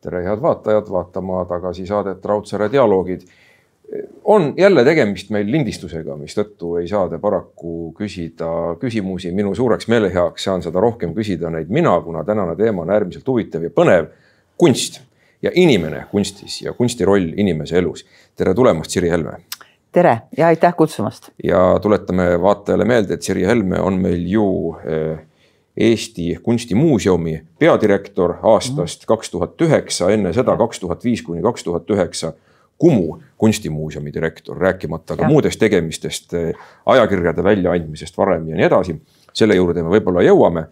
tere, head vaatajad, vaatama tagasi saadet Raudsaare dialoogid. on jälle tegemist meil lindistusega, mistõttu ei saa te paraku küsida küsimusi minu suureks meeleheaks, saan seda rohkem küsida neid mina, kuna tänane teema on äärmiselt huvitav ja põnev. kunst ja inimene kunstis ja kunsti roll inimese elus. tere tulemast, Siri Helme tere ja aitäh kutsumast. ja tuletame vaatajale meelde, et Siri Helme on meil ju eh, Eesti Kunstimuuseumi peadirektor aastast kaks tuhat üheksa, enne seda kaks tuhat viis kuni kaks tuhat üheksa Kumu kunstimuuseumi direktor, rääkimata ka ja. muudest tegemistest, eh, ajakirjade väljaandmisest varem ja nii edasi. selle juurde me võib-olla jõuame.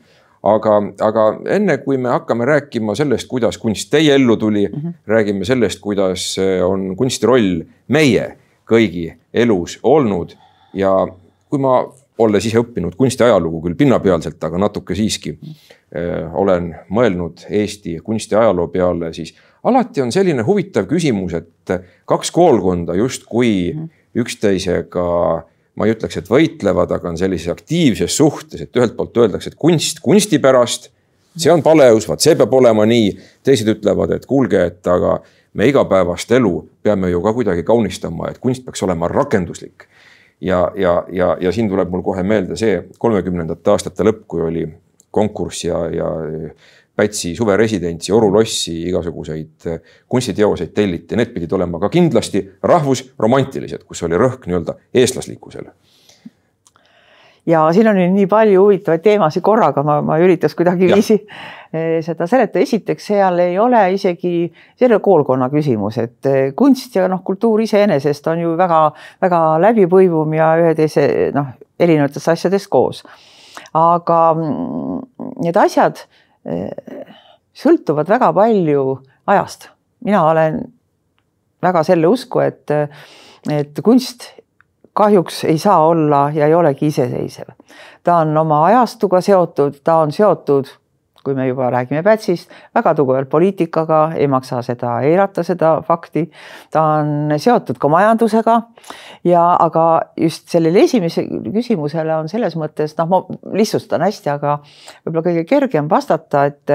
aga, aga enne kui me hakkame rääkima sellest, kuidas kunst teie ellu tuli mm, -hmm. räägime sellest, kuidas eh, on kunsti roll meie kõigi elus olnud ja kui ma olles ise õppinud kunstiajalugu küll pinnapealselt, aga natuke siiski äh, olen mõelnud Eesti kunstiajaloo peale, siis alati on selline huvitav küsimus, et kaks koolkonda justkui üksteisega, ma ei ütleks, et võitlevad, aga on sellises aktiivses suhtes, et ühelt poolt öeldakse, et kunst kunsti pärast, see on paleus, vaat see peab olema nii. teised ütlevad, et kuulge, et aga me igapäevast elu peame ju ka kuidagi kaunistama, et kunst peaks olema rakenduslik ja, ja, ja, ja siin tuleb mul kohe meelde see kolmekümnendate aastate lõpp, kui oli konkurss ja, ja Pätsi suveresidentsi, Oru lossi igasuguseid kunstiteoseid telliti, need pidid olema ka kindlasti rahvusromantilised, kus oli rõhk nii-öelda eestlaslikkusele ja siin on nii palju huvitavaid teemasid korraga, ma, ma üritaks kuidagiviisi eh, seda seletada. esiteks, seal ei ole isegi, see ei ole koolkonna küsimus, et eh, kunst ja noh, kultuur iseenesest on ju väga-väga läbipõimum ja ühe teise noh, erinevates asjades koos. aga mm, need asjad eh, sõltuvad väga palju ajast. mina olen väga selle usku, et, et kunst kahjuks ei saa olla ja ei olegi iseseisev. ta on oma ajastuga seotud, ta on seotud kui me juba räägime Pätsist, väga tugevalt poliitikaga, ei maksa seda eirata, seda fakti. ta on seotud ka majandusega ja, aga just sellele esimesele küsimusele on selles mõttes noh, ma lihtsustan hästi, aga võib-olla kõige kergem vastata, et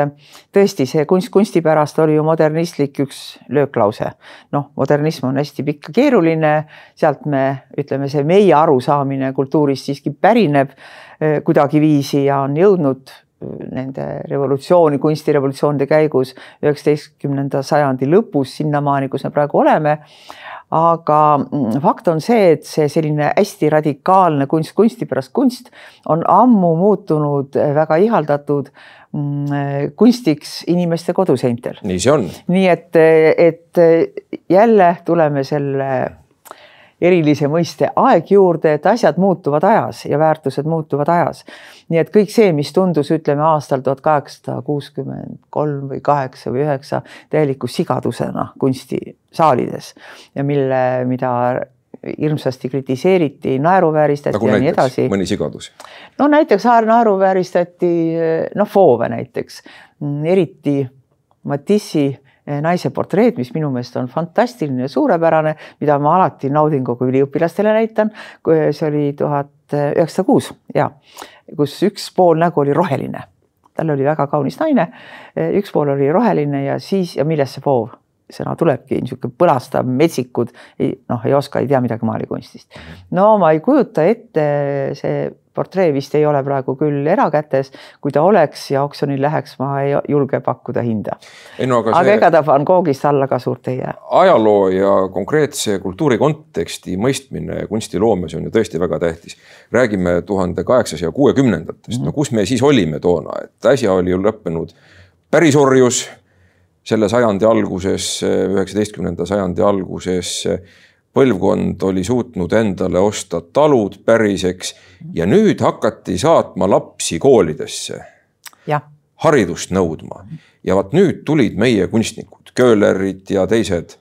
tõesti, see kunst kunsti pärast oli ju modernistlik üks lööklause. noh, modernism on hästi pikk ja keeruline, sealt me ütleme, see meie arusaamine kultuurist siiski pärineb eh, kuidagiviisi ja on jõudnud nende revolutsiooni, kunstirevolutsioonide käigus üheksateistkümnenda sajandi lõpus sinnamaani, kus me praegu oleme. aga mm, fakt on see, et see selline hästi radikaalne kunst, kunsti pärast kunst on ammu muutunud väga ihaldatud mm, kunstiks inimeste koduseintel. nii see on. nii et, et jälle tuleme selle erilise mõiste aeg juurde, et asjad muutuvad ajas ja väärtused muutuvad ajas. nii et kõik see, mis tundus, ütleme aastal tuhat kaheksasada kuuskümmend kolm või kaheksa või üheksa täieliku sigadusena kunstisaalides ja mille, mida hirmsasti kritiseeriti, naeruvääristati nagu ja nii edasi. mõni sigadus? no näiteks naeruvääristati noh, Foove näiteks, eriti Matissi naise portreed, mis minu meelest on fantastiline ja suurepärane, mida ma alati naudin kogu üliõpilastele näitan. see oli tuhat üheksasada kuus ja kus üks pool nägu oli roheline, tal oli väga kaunis naine, eh, üks pool oli roheline ja siis ja millest see foov sõna tulebki, niisugune põlastav, metsikud, noh, ei oska, ei tea midagi maalikunstist. no ma ei kujuta ette, see portree vist ei ole praegu küll erakätes, kui ta oleks ja oksjonil läheks, ma ei julge pakkuda hinda. No, aga, aga ega ta Van Goghist alla ka suurt ei jää. ajaloo ja konkreetse kultuuri konteksti mõistmine kunstiloomes on ju tõesti väga tähtis. räägime tuhande kaheksasaja kuuekümnendatest, no kus me siis olime toona, et äsja oli ju lõppenud pärisorjus selle sajandi alguses, üheksateistkümnenda sajandi alguses põlvkond oli suutnud endale osta talud päriseks ja nüüd hakati saatma lapsi koolidesse. haridust nõudma ja vot nüüd tulid meie kunstnikud, Köhlerid ja teised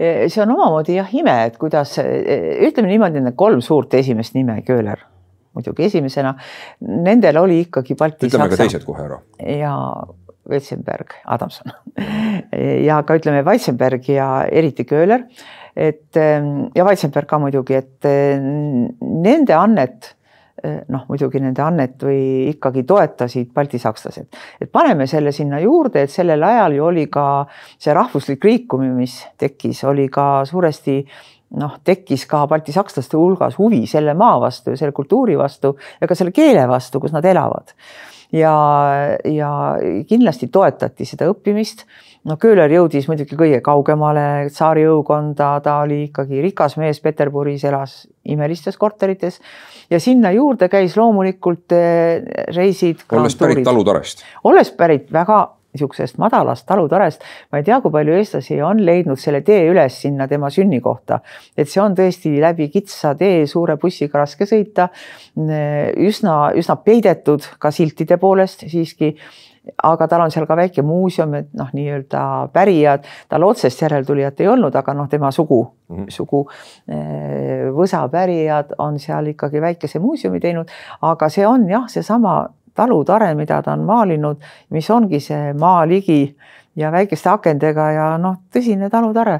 see on omamoodi jah ime, et kuidas ütleme niimoodi, need kolm suurt esimest nime, Köhler muidugi esimesena, nendel oli ikkagi Balti. ütleme Saksa. ka teised kohe ära. ja Weitzenberg, Adamson ja ka ütleme Weitzenberg ja eriti Köhler. Et ehm, ja Weitzenberg ka muidugi, et ehm, nende annet noh, muidugi nende annet või ikkagi toetasid baltisakslased. et paneme selle sinna juurde, et sellel ajal ju oli ka see rahvuslik liikumine, mis tekkis, oli ka suuresti noh, tekkis ka baltisakslaste hulgas huvi selle maa vastu ja selle kultuuri vastu ja ka selle keele vastu, kus nad elavad. ja, ja kindlasti toetati seda õppimist no Köhler jõudis muidugi kõige kaugemale tsaari jõukonda, ta oli ikkagi rikas mees, Peterburis elas imelistes korterites ja sinna juurde käis loomulikult eh, reisid. olles pärit Talutarest. olles pärit väga niisugusest madalast talutarest, ma ei tea, kui palju eestlasi on leidnud selle tee üles sinna tema sünnikohta, et see on tõesti läbi kitsa tee suure bussiga raske sõita. üsna, üsna peidetud ka siltide poolest siiski aga tal on seal ka väike muuseum, et noh, nii-öelda pärijad, tal otsest järeltulijat ei olnud, aga noh, tema sugu mm, -hmm. sugu eh, võsa pärijad on seal ikkagi väikese muuseumi teinud, aga see on jah, seesama talutare, mida ta on maalinud, mis ongi see maaligi ja väikeste akendega ja noh, tõsine talutare.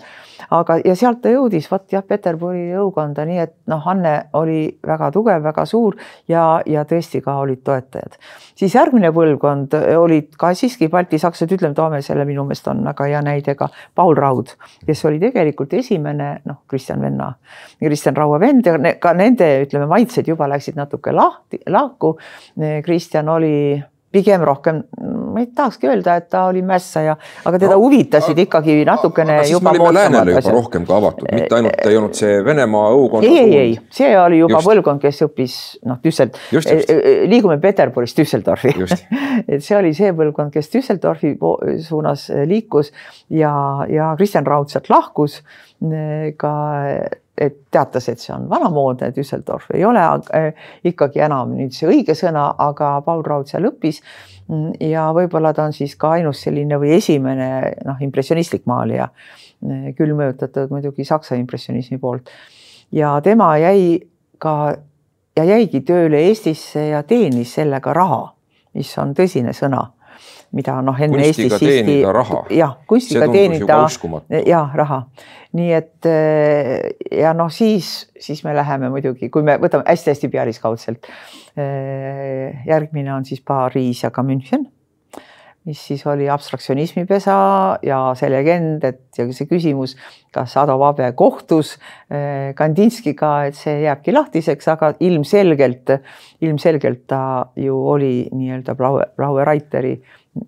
aga, ja sealt ta jõudis vot jah, Peterburi jõukonda, nii et noh, Anne oli väga tugev, väga suur ja, ja tõesti ka olid toetajad. siis järgmine põlvkond olid ka siiski baltisakslased, ütleme, toome selle minu meelest on väga hea näide ka Paul Raud, kes oli tegelikult esimene noh, Kristjan Venna, Kristjan Raua vend ja ka nende ütleme, maitsed juba läksid natuke lahti, lahku. Kristjan oli pigem rohkem, ma ei tahakski öelda, et ta oli mässaja, aga teda no, huvitasid aga, ikkagi natukene aga juba moodsamad asjad. rohkem ka avatud, mitte ainult ei olnud see Venemaa õukond. ei, ei, ei, see oli juba just. põlvkond, kes õppis noh, Düssel-, e, e, liigume Peterburist Düsseldorfi et see oli see põlvkond, kes Düsseldorfi suunas liikus ja, ja Kristjan Raud sealt lahkus ka et teatas, et see on vanamoodne Düsseldorf, ei ole äh, ikkagi enam nüüd see õige sõna, aga Paul Raud seal õppis. Mm, ja võib-olla ta on siis ka ainus selline või esimene noh, impressionistlik maalija, äh, küll mõjutatud muidugi Saksa impressionismi poolt. ja tema jäi ka ja jäigi tööle Eestisse ja teenis sellega raha, mis on tõsine sõna mida noh, enne Eestis siiski. jah, kunstiga teenida, jah, raha. nii et eh, ja noh, siis, siis me läheme muidugi, kui me võtame hästi-hästi pealiskaudselt. Eh, järgmine on siis Pariis ja ka München mis siis oli abstraktsionismi pesa ja see legend, et ja see küsimus, kas Ado Vabe kohtus eh, Kandinskiga, et see jääbki lahtiseks, aga ilmselgelt, ilmselgelt ta ju oli nii-öelda Blaue, Blaue Reiteri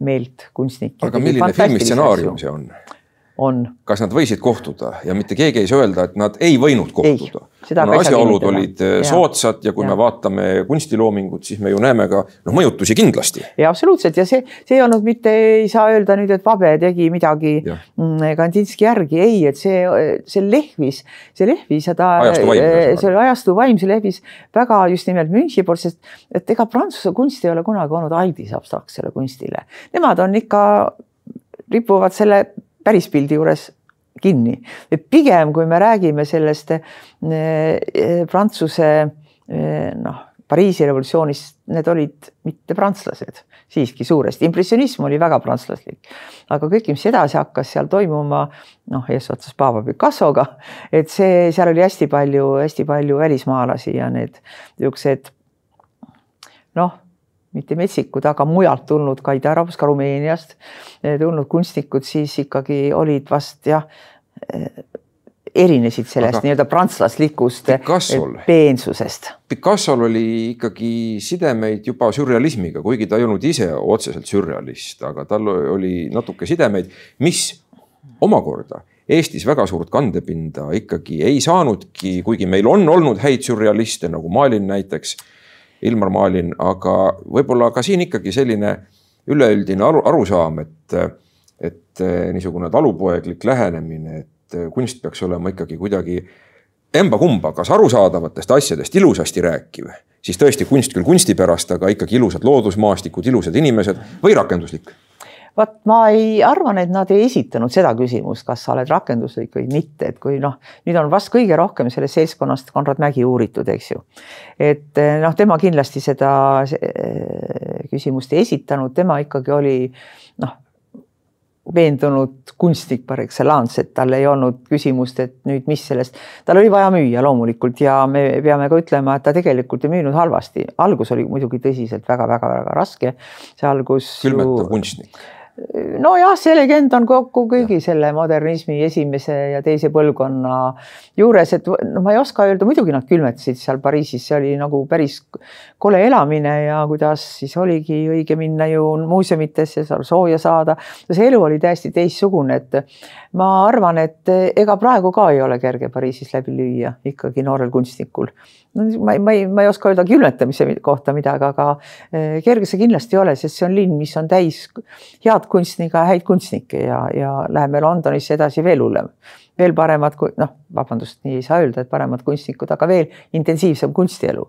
meelt kunstnik. aga milline filmistsenaarium see on? On. kas nad võisid kohtuda ja mitte keegi ei saa öelda, et nad ei võinud kohtuda. kuna asjaolud olid eh, ja. soodsad ja kui ja. me vaatame kunstiloomingut, siis me ju näeme ka noh, mõjutusi kindlasti. ja absoluutselt ja see, see ei olnud mitte, ei saa öelda nüüd, et Vabe tegi midagi. Mm, Kandinski järgi, ei, et see, see lehvis, see lehvis ja ta, eh, see oli ajastu vaim, see lehvis väga just nimelt Münchi poolt, sest et ega Prantsuse kunst ei ole kunagi olnud aldis abstraktsele kunstile. Nemad on ikka ripuvad selle päris pildi juures kinni. pigem, kui me räägime sellest eh, eh, Prantsuse eh, noh, Pariisi revolutsioonist, need olid mitte prantslased siiski suuresti, impressionism oli väga prantslaslik. aga kõik, mis edasi hakkas seal toimuma, noh, eesotsas Pablo Picassoga, et see, seal oli hästi palju, hästi palju välismaalasi ja need niisugused noh mitte metsikud, aga mujalt tulnud ka Ida-Euroopast, ka Rumeeniast eh, tulnud kunstnikud siis ikkagi olid vast jah, eh, erinesid sellest nii-öelda prantslaslikust eh, peensusest. Picassol oli ikkagi sidemeid juba sürrealismiga, kuigi ta ei olnud ise otseselt sürrealist, aga tal oli natuke sidemeid, mis omakorda Eestis väga suurt kandepinda ikkagi ei saanudki, kuigi meil on olnud häid sürrealiste nagu Malin näiteks Ilmar Maalin, aga võib-olla ka siin ikkagi selline üleüldine aru, arusaam, et, et niisugune talupoeglik lähenemine, et kunst peaks olema ikkagi kuidagi emba-kumba, kas arusaadavatest asjadest ilusasti rääkiv, siis tõesti kunst küll kunsti pärast, aga ikkagi ilusad loodusmaastikud, ilusad inimesed või rakenduslik vaat ma ei arvan, et nad ei esitanud seda küsimust, kas sa oled rakenduslik või mitte, et kui noh, nüüd on vast kõige rohkem sellest seltskonnast Konrad Mägi uuritud, eks ju. et eh, noh, tema kindlasti seda eh, küsimust ei esitanud, tema ikkagi oli noh, veendunud kunstnik par excellence, et tal ei olnud küsimust, et nüüd mis sellest, tal oli vaja müüa loomulikult ja me peame ka ütlema, et ta tegelikult ei müünud halvasti. algus oli muidugi tõsiselt väga-väga-väga raske. see algus. külmetav ju... kunstnik nojah, see legend on kokku kõigi ja. selle modernismi esimese ja teise põlvkonna juures, et no ma ei oska öelda, muidugi nad külmetasid seal Pariisis, see oli nagu päris kole elamine ja kuidas siis oligi õige minna ju muuseumitesse, seal sooja saada. see elu oli täiesti teistsugune, et ma arvan, et ega praegu ka ei ole kerge Pariisis läbi lüüa ikkagi noorel kunstnikul no ma ei, ma ei, ma ei oska öelda külmetamise kohta midagi, aga eh, kerge see kindlasti ei ole, sest see on linn, mis on täis head kunstniga häid kunstnikke ja, ja läheme Londonisse edasi veel hullem. veel paremad, noh, vabandust, nii ei saa öelda, et paremad kunstnikud, aga veel intensiivsem kunstielu.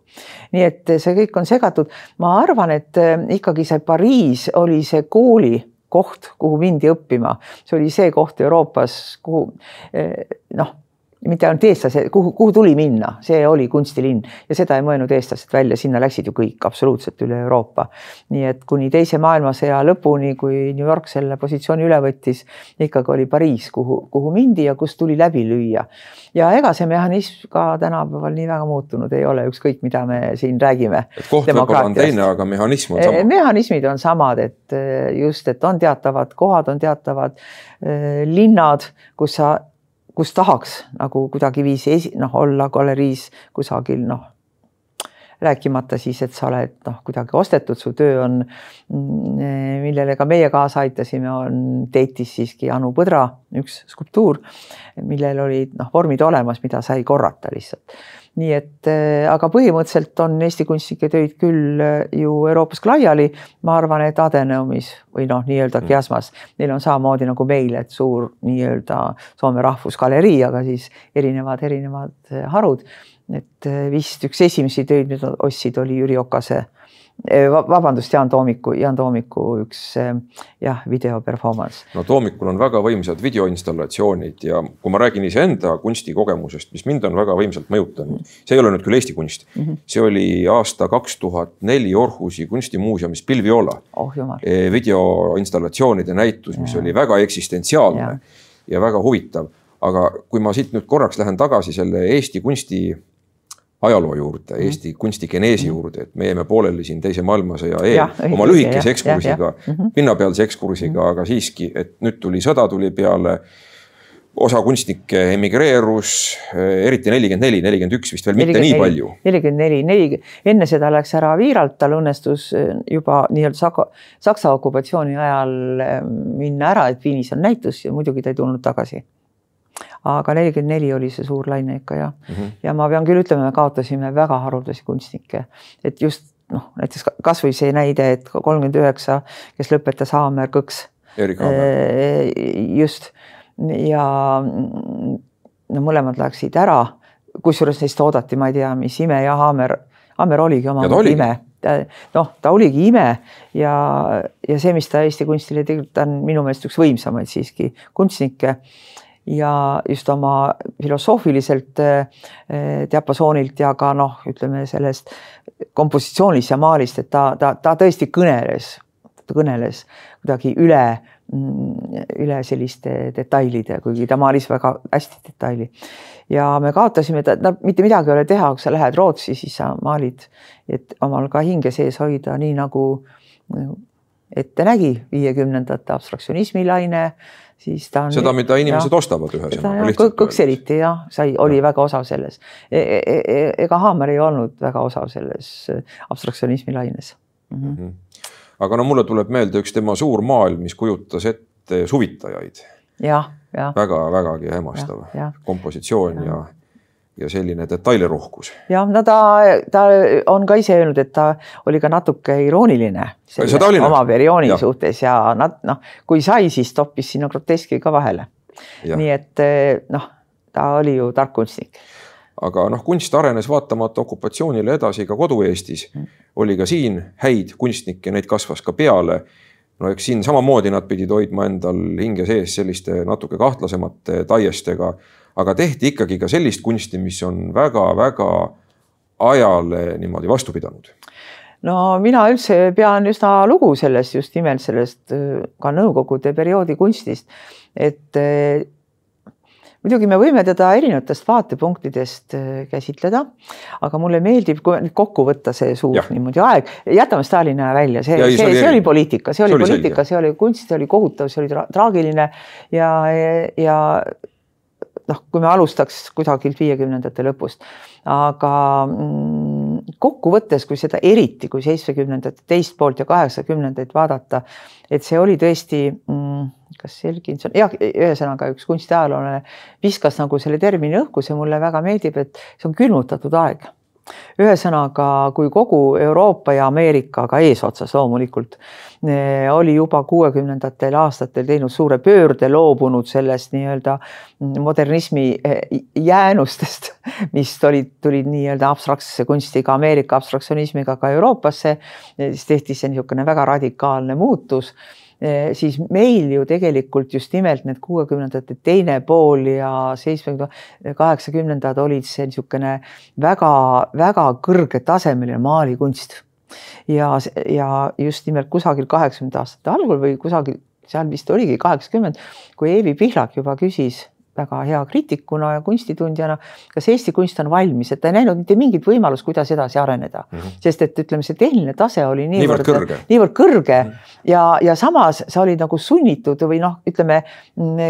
nii et see kõik on segatud. ma arvan, et eh, ikkagi see Pariis oli see kooli koht, kuhu mindi õppima, see oli see koht Euroopas, kuhu eh, noh mitte ainult eestlased, kuhu, kuhu tuli minna, see oli kunstilinn ja seda ei mõelnud eestlased välja, sinna läksid ju kõik absoluutselt üle Euroopa. nii et kuni teise maailmasõja lõpuni, kui New York selle positsiooni üle võttis, ikkagi oli Pariis, kuhu, kuhu mindi ja kus tuli läbi lüüa. ja ega see mehhanism ka tänapäeval nii väga muutunud ei ole, ükskõik mida me siin räägime. koht võib-olla on teine, aga mehhanism on sama. Eh, mehhanismid on samad, et eh, just, et on teatavad kohad, on teatavad äh, linnad, kus sa kus tahaks nagu kuidagiviisi esi-, noh, olla galeriis kusagil noh, rääkimata siis, et sa oled noh, kuidagi ostetud, su töö on, millele ka meie kaasa aitasime, on Teitis siiski Anu Põdra üks skulptuur, millel olid noh, vormid olemas, mida sai korrata lihtsalt nii et äh, aga põhimõtteliselt on Eesti kunstnike töid küll äh, ju Euroopas laiali. ma arvan, et Adenaumis või noh, nii-öelda Kiasmas, mm. neil on samamoodi nagu meil, et suur nii-öelda Soome Rahvusgalerii, aga siis erinevad, erinevad äh, harud. et vist üks esimesi töid, mida ostsid, oli Jüri Okase Eh, vabandust, Jaan Toomiku, Jaan Toomiku üks jah, video performance. no Toomikul on väga võimsad videoinstallatsioonid ja kui ma räägin iseenda kunstikogemusest, mis mind on väga võimsalt mõjutanud, see ei ole nüüd küll Eesti kunst mm, -hmm. see oli aasta kaks tuhat neli Orhusi kunstimuuseumis Pilviola oh,. Videoinstallatsioonide näitus, mis ja. oli väga eksistentsiaalne ja. ja väga huvitav, aga kui ma siit nüüd korraks lähen tagasi selle Eesti kunsti ajaloo juurde, mhm. Eesti kunstigeneesi mhm. juurde, et me jäime pooleli siin teise maailmasõja eel oma lühikese ekskursiga, mhm. pinnapealse ekskursiga, aga siiski, et nüüd tuli sõda tuli peale. osa kunstnikke emigreerus, eriti nelikümmend neli, nelikümmend üks vist veel mitte nii palju. nelikümmend neli, neli, enne seda läks ära Viiralt, tal õnnestus eh, juba nii-öelda Saksa, Saksa okupatsiooni ajal eh, minna ära, et Viinis on näitus ja muidugi ta ei tulnud tagasi aga nelikümmend neli oli see suur laine ikka jah mm. -hmm. ja ma pean küll ütlema, me kaotasime väga haruldasi kunstnikke, et just noh, näiteks kasvõi see näide, et kolmkümmend üheksa, kes lõpetas Haamer Kõks. Haamer. just ja no mõlemad läksid ära, kusjuures neist oodati, ma ei tea, mis ime ja Haamer, Haamer oligi oma ime noh, ta oligi ime ja, ja see, mis ta Eesti kunstile tegelikult on minu meelest üks võimsamaid siiski kunstnikke ja just oma filosoofiliselt eh, diapasoonilt ja ka noh, ütleme sellest kompositsioonist ja maalist, et ta, ta, ta tõesti kõneles, kõneles kuidagi üle, mm, üle selliste detailide, kuigi ta maalis väga hästi detaili. ja me kaotasime, ta, no mitte midagi ei ole teha, kui sa lähed Rootsi, siis sa maalid, et omal ka hinge sees hoida, nii nagu ette nägi viiekümnendate abstraktsionismi laine siis ta on. seda, mida inimesed ja, ostavad ühesõnaga. kõks eriti jah, sai, oli ja. väga osav selles e. E e, e ega Haamer ei olnud väga osav selles abstraktsionismi laines mm. -hmm. aga no mulle tuleb meelde üks tema suur maal, mis kujutas ette suvitajaid ja,. jah, jah. väga-vägagi hämmastav ja, ja. kompositsioon ja, ja ja selline detailirohkus. jah, no ta, ta on ka ise öelnud, et ta oli ka natuke irooniline oma periooni ja. suhtes ja nad noh, kui sai, siis toppis sinna groteski ka vahele. nii et noh, ta oli ju tark kunstnik. aga noh, kunst arenes vaatamata okupatsioonile edasi ka kodu-Eestis mm.. oli ka siin häid kunstnikke, neid kasvas ka peale no eks siin samamoodi nad pidid hoidma endal hinge sees selliste natuke kahtlasemate taiestega aga tehti ikkagi ka sellist kunsti, mis on väga-väga ajale niimoodi vastu pidanud. No mina üldse pean üsna lugu sellest just nimelt sellest ka Nõukogude perioodi kunstist, et muidugi me võime teda erinevatest vaatepunktidest äh, käsitleda, aga mulle meeldib, kokku võtta see suur ja. niimoodi aeg, jätame Stalini aja välja, see, see, see, see oli poliitika, see oli poliitika, see oli kunst, see oli kohutav, see oli tra traagiline ja, ja noh, kui me alustaks kusagilt viiekümnendate lõpust, aga mm, kokkuvõttes, kui seda eriti, kui seitsmekümnendate teist poolt ja kaheksakümnendaid vaadata, et see oli tõesti mm, kas Selginson, jah, ühesõnaga üks kunstiajaloolane viskas nagu selle termini õhku, see mulle väga meeldib, et see on külmutatud aeg. Ühesõnaga, kui kogu Euroopa ja Ameerika ka eesotsas loomulikult eh, oli juba kuuekümnendatel aastatel teinud suure pöörde, loobunud sellest nii-öelda modernismi eh, jäänustest, mis olid, tulid nii-öelda abstraktsesse kunstiga, Ameerika abstraktsionismiga ka Euroopasse, siis tehti see niisugune väga radikaalne muutus siis meil ju tegelikult just nimelt need kuuekümnendate teine pool ja seitsmekümne, kaheksakümnendad olid see niisugune väga-väga kõrgetasemeline maalikunst. ja, ja just nimelt kusagil kaheksakümnendate aastate algul või kusagil seal vist oligi kaheksakümmend, kui Eevi Pihlak juba küsis väga hea kriitikuna ja kunstitundjana, kas Eesti kunst on valmis, et ta ei näinud mitte mingit võimalust, kuidas edasi areneda mm. -hmm. sest et ütleme, see tehniline tase oli niivõrd, niivõrd kõrge, niivõrd kõrge mm -hmm. ja, ja samas sa olid nagu sunnitud või noh, ütleme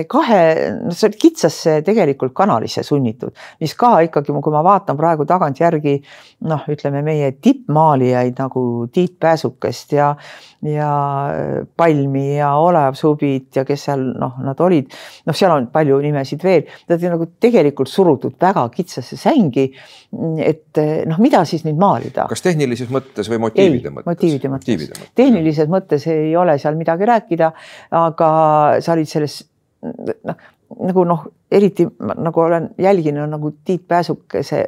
kahe, sa olid kitsasse tegelikult kanalisse sunnitud, mis ka ikkagi, kui ma vaatan praegu tagantjärgi noh, ütleme meie tippmaalijaid nagu Tiit Pääsukest ja ja Palmi ja Olev Subit ja kes seal noh, nad olid, noh, seal on palju nimesid veel, nad olid nagu tegelikult surutud väga kitsasse sängi. et noh, mida siis nüüd maalida? kas tehnilises mõttes või motiivide ei, mõttes? motiivide mõttes, motiivide mõttes., tehnilises mõttes ei ole seal midagi rääkida, aga sa olid selles noh, nagu noh, eriti nagu olen jälginud nagu Tiit Pääsukese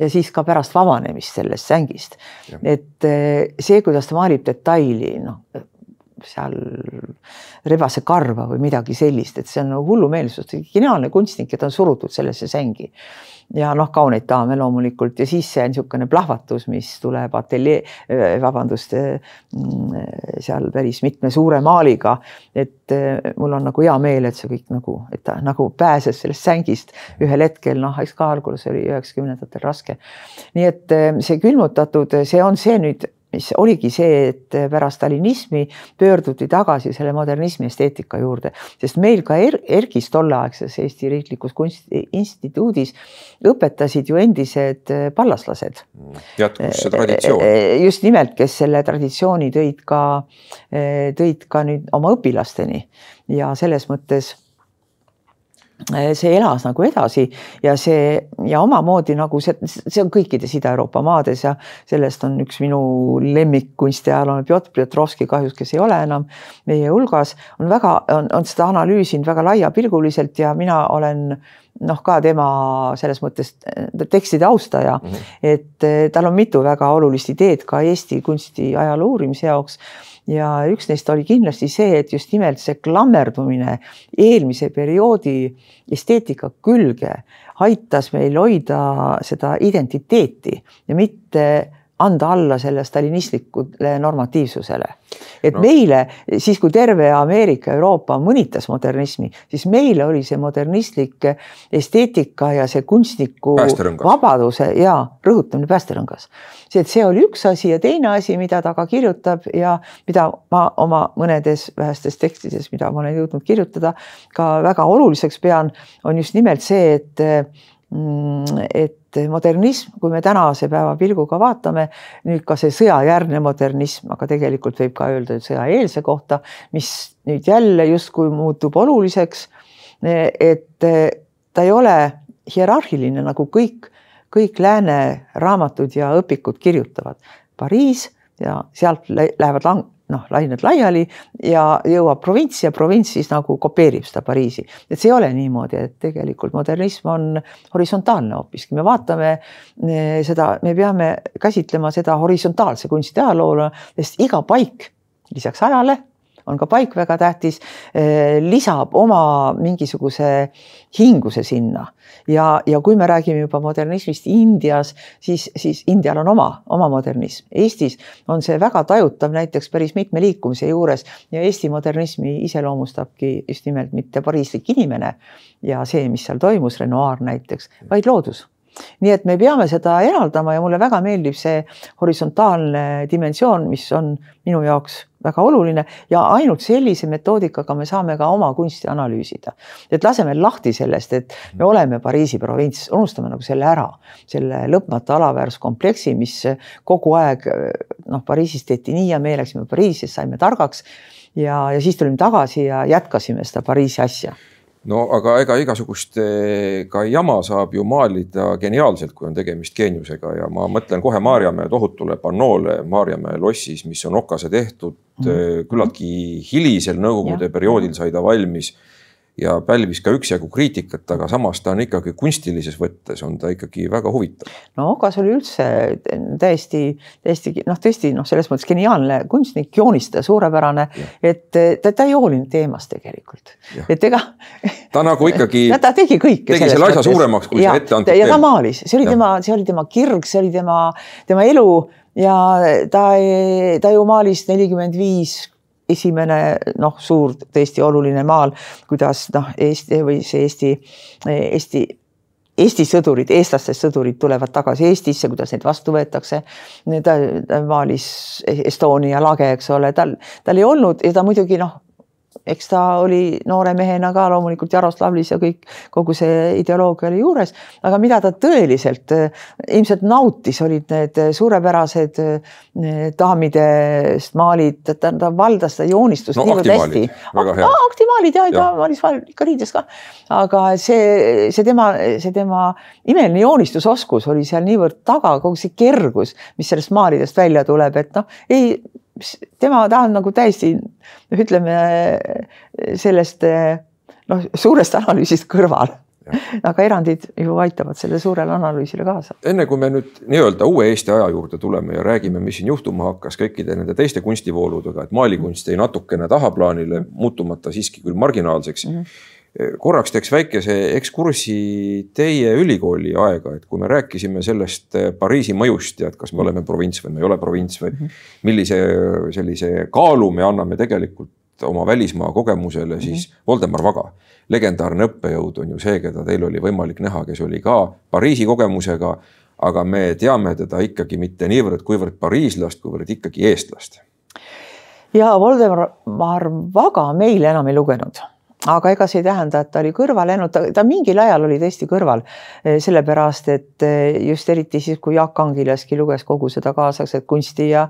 ja siis ka pärast vabanemist sellest sängist. et eh, see, kuidas ta maalib detaili, noh seal rebase karva või midagi sellist, et see on nagu hullumeelsus, geniaalne kunstnik ja ta on surutud sellesse sängi ja noh, kauneid daame loomulikult ja siis see niisugune plahvatus, mis tuleb ateljee, vabandust, mm, seal päris mitme suure maaliga. et mul on nagu hea meel, et see kõik nagu, et ta nagu pääses sellest sängist ühel hetkel, noh, eks ka alguses oli üheksakümnendatel raske. nii et see külmutatud, see on see nüüd mis oligi see, et pärast stalinismi pöörduti tagasi selle modernismi esteetika juurde, sest meil ka er ERGis tolleaegses Eesti Riiklikus Kunstiinstituudis õpetasid ju endised pallaslased. jätkus see traditsioon. E, e, just nimelt, kes selle traditsiooni tõid ka, tõid ka nüüd oma õpilasteni ja selles mõttes see elas nagu edasi ja see ja omamoodi nagu see, see on kõikides Ida-Euroopa maades ja sellest on üks minu lemmikkunstiajalooline Pjotr Pjotrovski kahjuks, kes ei ole enam meie hulgas, on väga, on, on seda analüüsinud väga laiapilguliselt ja mina olen noh, ka tema selles mõttes tekstide austaja mm, -hmm. et eh, tal on mitu väga olulist ideed ka Eesti kunstiajaloo uurimise jaoks ja üks neist oli kindlasti see, et just nimelt see klammerdumine eelmise perioodi esteetika külge aitas meil hoida seda identiteeti ja mitte anda alla selle stalinistlikule normatiivsusele. et no. meile siis, kui terve Ameerika, Euroopa mõnitas modernismi, siis meile oli see modernistlik esteetika ja see kunstniku vabaduse ja rõhutamine päästerõngas. see, et see oli üks asi ja teine asi, mida ta ka kirjutab ja mida ma oma mõnedes vähestes tekstides, mida ma olen jõudnud kirjutada, ka väga oluliseks pean, on just nimelt see, et mm, et et modernism, kui me tänase päeva pilguga vaatame, nüüd ka see sõjajärgne modernism, aga tegelikult võib ka öelda sõjaeelse kohta, mis nüüd jälle justkui muutub oluliseks. et ta ei ole hierarhiline nagu kõik, kõik lääne raamatud ja õpikud kirjutavad. Pariis ja sealt lähevad lang-, noh, lained laiali ja jõuab provintsi ja provints siis nagu kopeerib seda Pariisi. et see ei ole niimoodi, et tegelikult modernism on horisontaalne hoopiski, me vaatame eh, seda, me peame käsitlema seda horisontaalse kunsti ajaloona, sest iga paik lisaks ajale on ka paik väga tähtis, lisab oma mingisuguse hinguse sinna ja, ja kui me räägime juba modernismist Indias, siis, siis Indial on oma, oma modernism. Eestis on see väga tajutav näiteks päris mitme liikumise juures ja Eesti modernismi iseloomustabki just nimelt mitte pariislik inimene ja see, mis seal toimus, Renoir näiteks, vaid loodus nii et me peame seda eraldama ja mulle väga meeldib see horisontaalne dimensioon, mis on minu jaoks väga oluline. Ja ainult sellise metoodikaga me saame ka oma kunsti analüüsida. et laseme lahti sellest, et me oleme Pariisi provints, unustame nagu selle ära, selle lõpmatu alaväärsuskompleksi, mis kogu aeg noh, Pariisis tehti nii ja me läksime Pariisi, saime targaks. Ja, ja siis tulime tagasi ja jätkasime seda Pariisi asja no aga ega igasugust eh, ka jama saab ju maalida geniaalselt, kui on tegemist geeniusega. Ja ma mõtlen kohe Maarjamäe tohutule pannoole Maarjamäe lossis, mis on okase tehtud mm küllaltki hilisel nõukogude perioodil sai ta valmis ja pälvis ka üksjagu kriitikat, aga samas ta on ikkagi kunstilises võttes on ta ikkagi väga huvitav. no Okas oli üldse täiesti, täiesti noh, tõesti noh, selles mõttes geniaalne kunstnik, joonistaja, suurepärane, et ta, ta ei hoolinud teemast tegelikult, et ega. ta nagu ikkagi. ta tegi kõike. tegi selle asja suuremaks, kui see ette antud. ja ta maalis, see oli ja. tema, see oli tema kirg, see oli tema, tema elu ja ta, ta ju maalis nelikümmend viis esimene noh, suur tõesti oluline maal, kuidas noh, Eesti või see Eesti, Eesti Eesti sõdurid, eestlastest sõdurid tulevad tagasi Eestisse, kuidas neid vastu võetakse. ta, ta maalis Estonia lage, eks ole, tal, tal ei olnud ja ta muidugi noh, eks ta oli noore mehena ka loomulikult Jaroslavlis ja kõik, kogu see ideoloogia oli juures, aga mida ta tõeliselt eh, ilmselt nautis, olid need suurepärased eh, daamidest maalid, ta, ta valdas seda joonistust no, niivõrd hästi. aktimaalid ja ta maalis ikka riides ka, aga see, see tema, see tema imeline joonistusoskus oli seal niivõrd taga, kogu see kergus, mis sellest maalidest välja tuleb, et noh, ei tema, ta on nagu täiesti noh, ütleme sellest noh, suurest analüüsist kõrval aga erandid ju aitavad sellele suurele analüüsile kaasa. enne kui me nüüd nii-öelda uue Eesti aja juurde tuleme ja räägime, mis siin juhtuma hakkas kõikide nende teiste kunstivooludega, et maalikunst jäi natukene tahaplaanile, muutumata siiski küll marginaalseks mm. -hmm korraks teeks väikese ekskursi teie ülikooli aega, et kui me rääkisime sellest eh, Pariisi mõjust ja et kas me oleme provints või me ei ole provints või mhm. millise sellise kaalu me anname tegelikult oma välismaa kogemusele, mhm. siis Voldemar Vaga, legendaarne õppejõud on ju see, keda teil oli võimalik näha, kes oli ka Pariisi kogemusega. aga me teame teda ikkagi mitte niivõrd, kuivõrd pariislast, kuivõrd ikkagi eestlast. ja Voldemar Vaga meil enam ei lugenud aga ega see ei tähenda, et ta oli kõrvale jäänud, ta, ta mingil ajal oli tõesti kõrval, eh, sellepärast et eh, just eriti siis, kui Jaak Angilaski luges kogu seda kaasaegset kunsti ja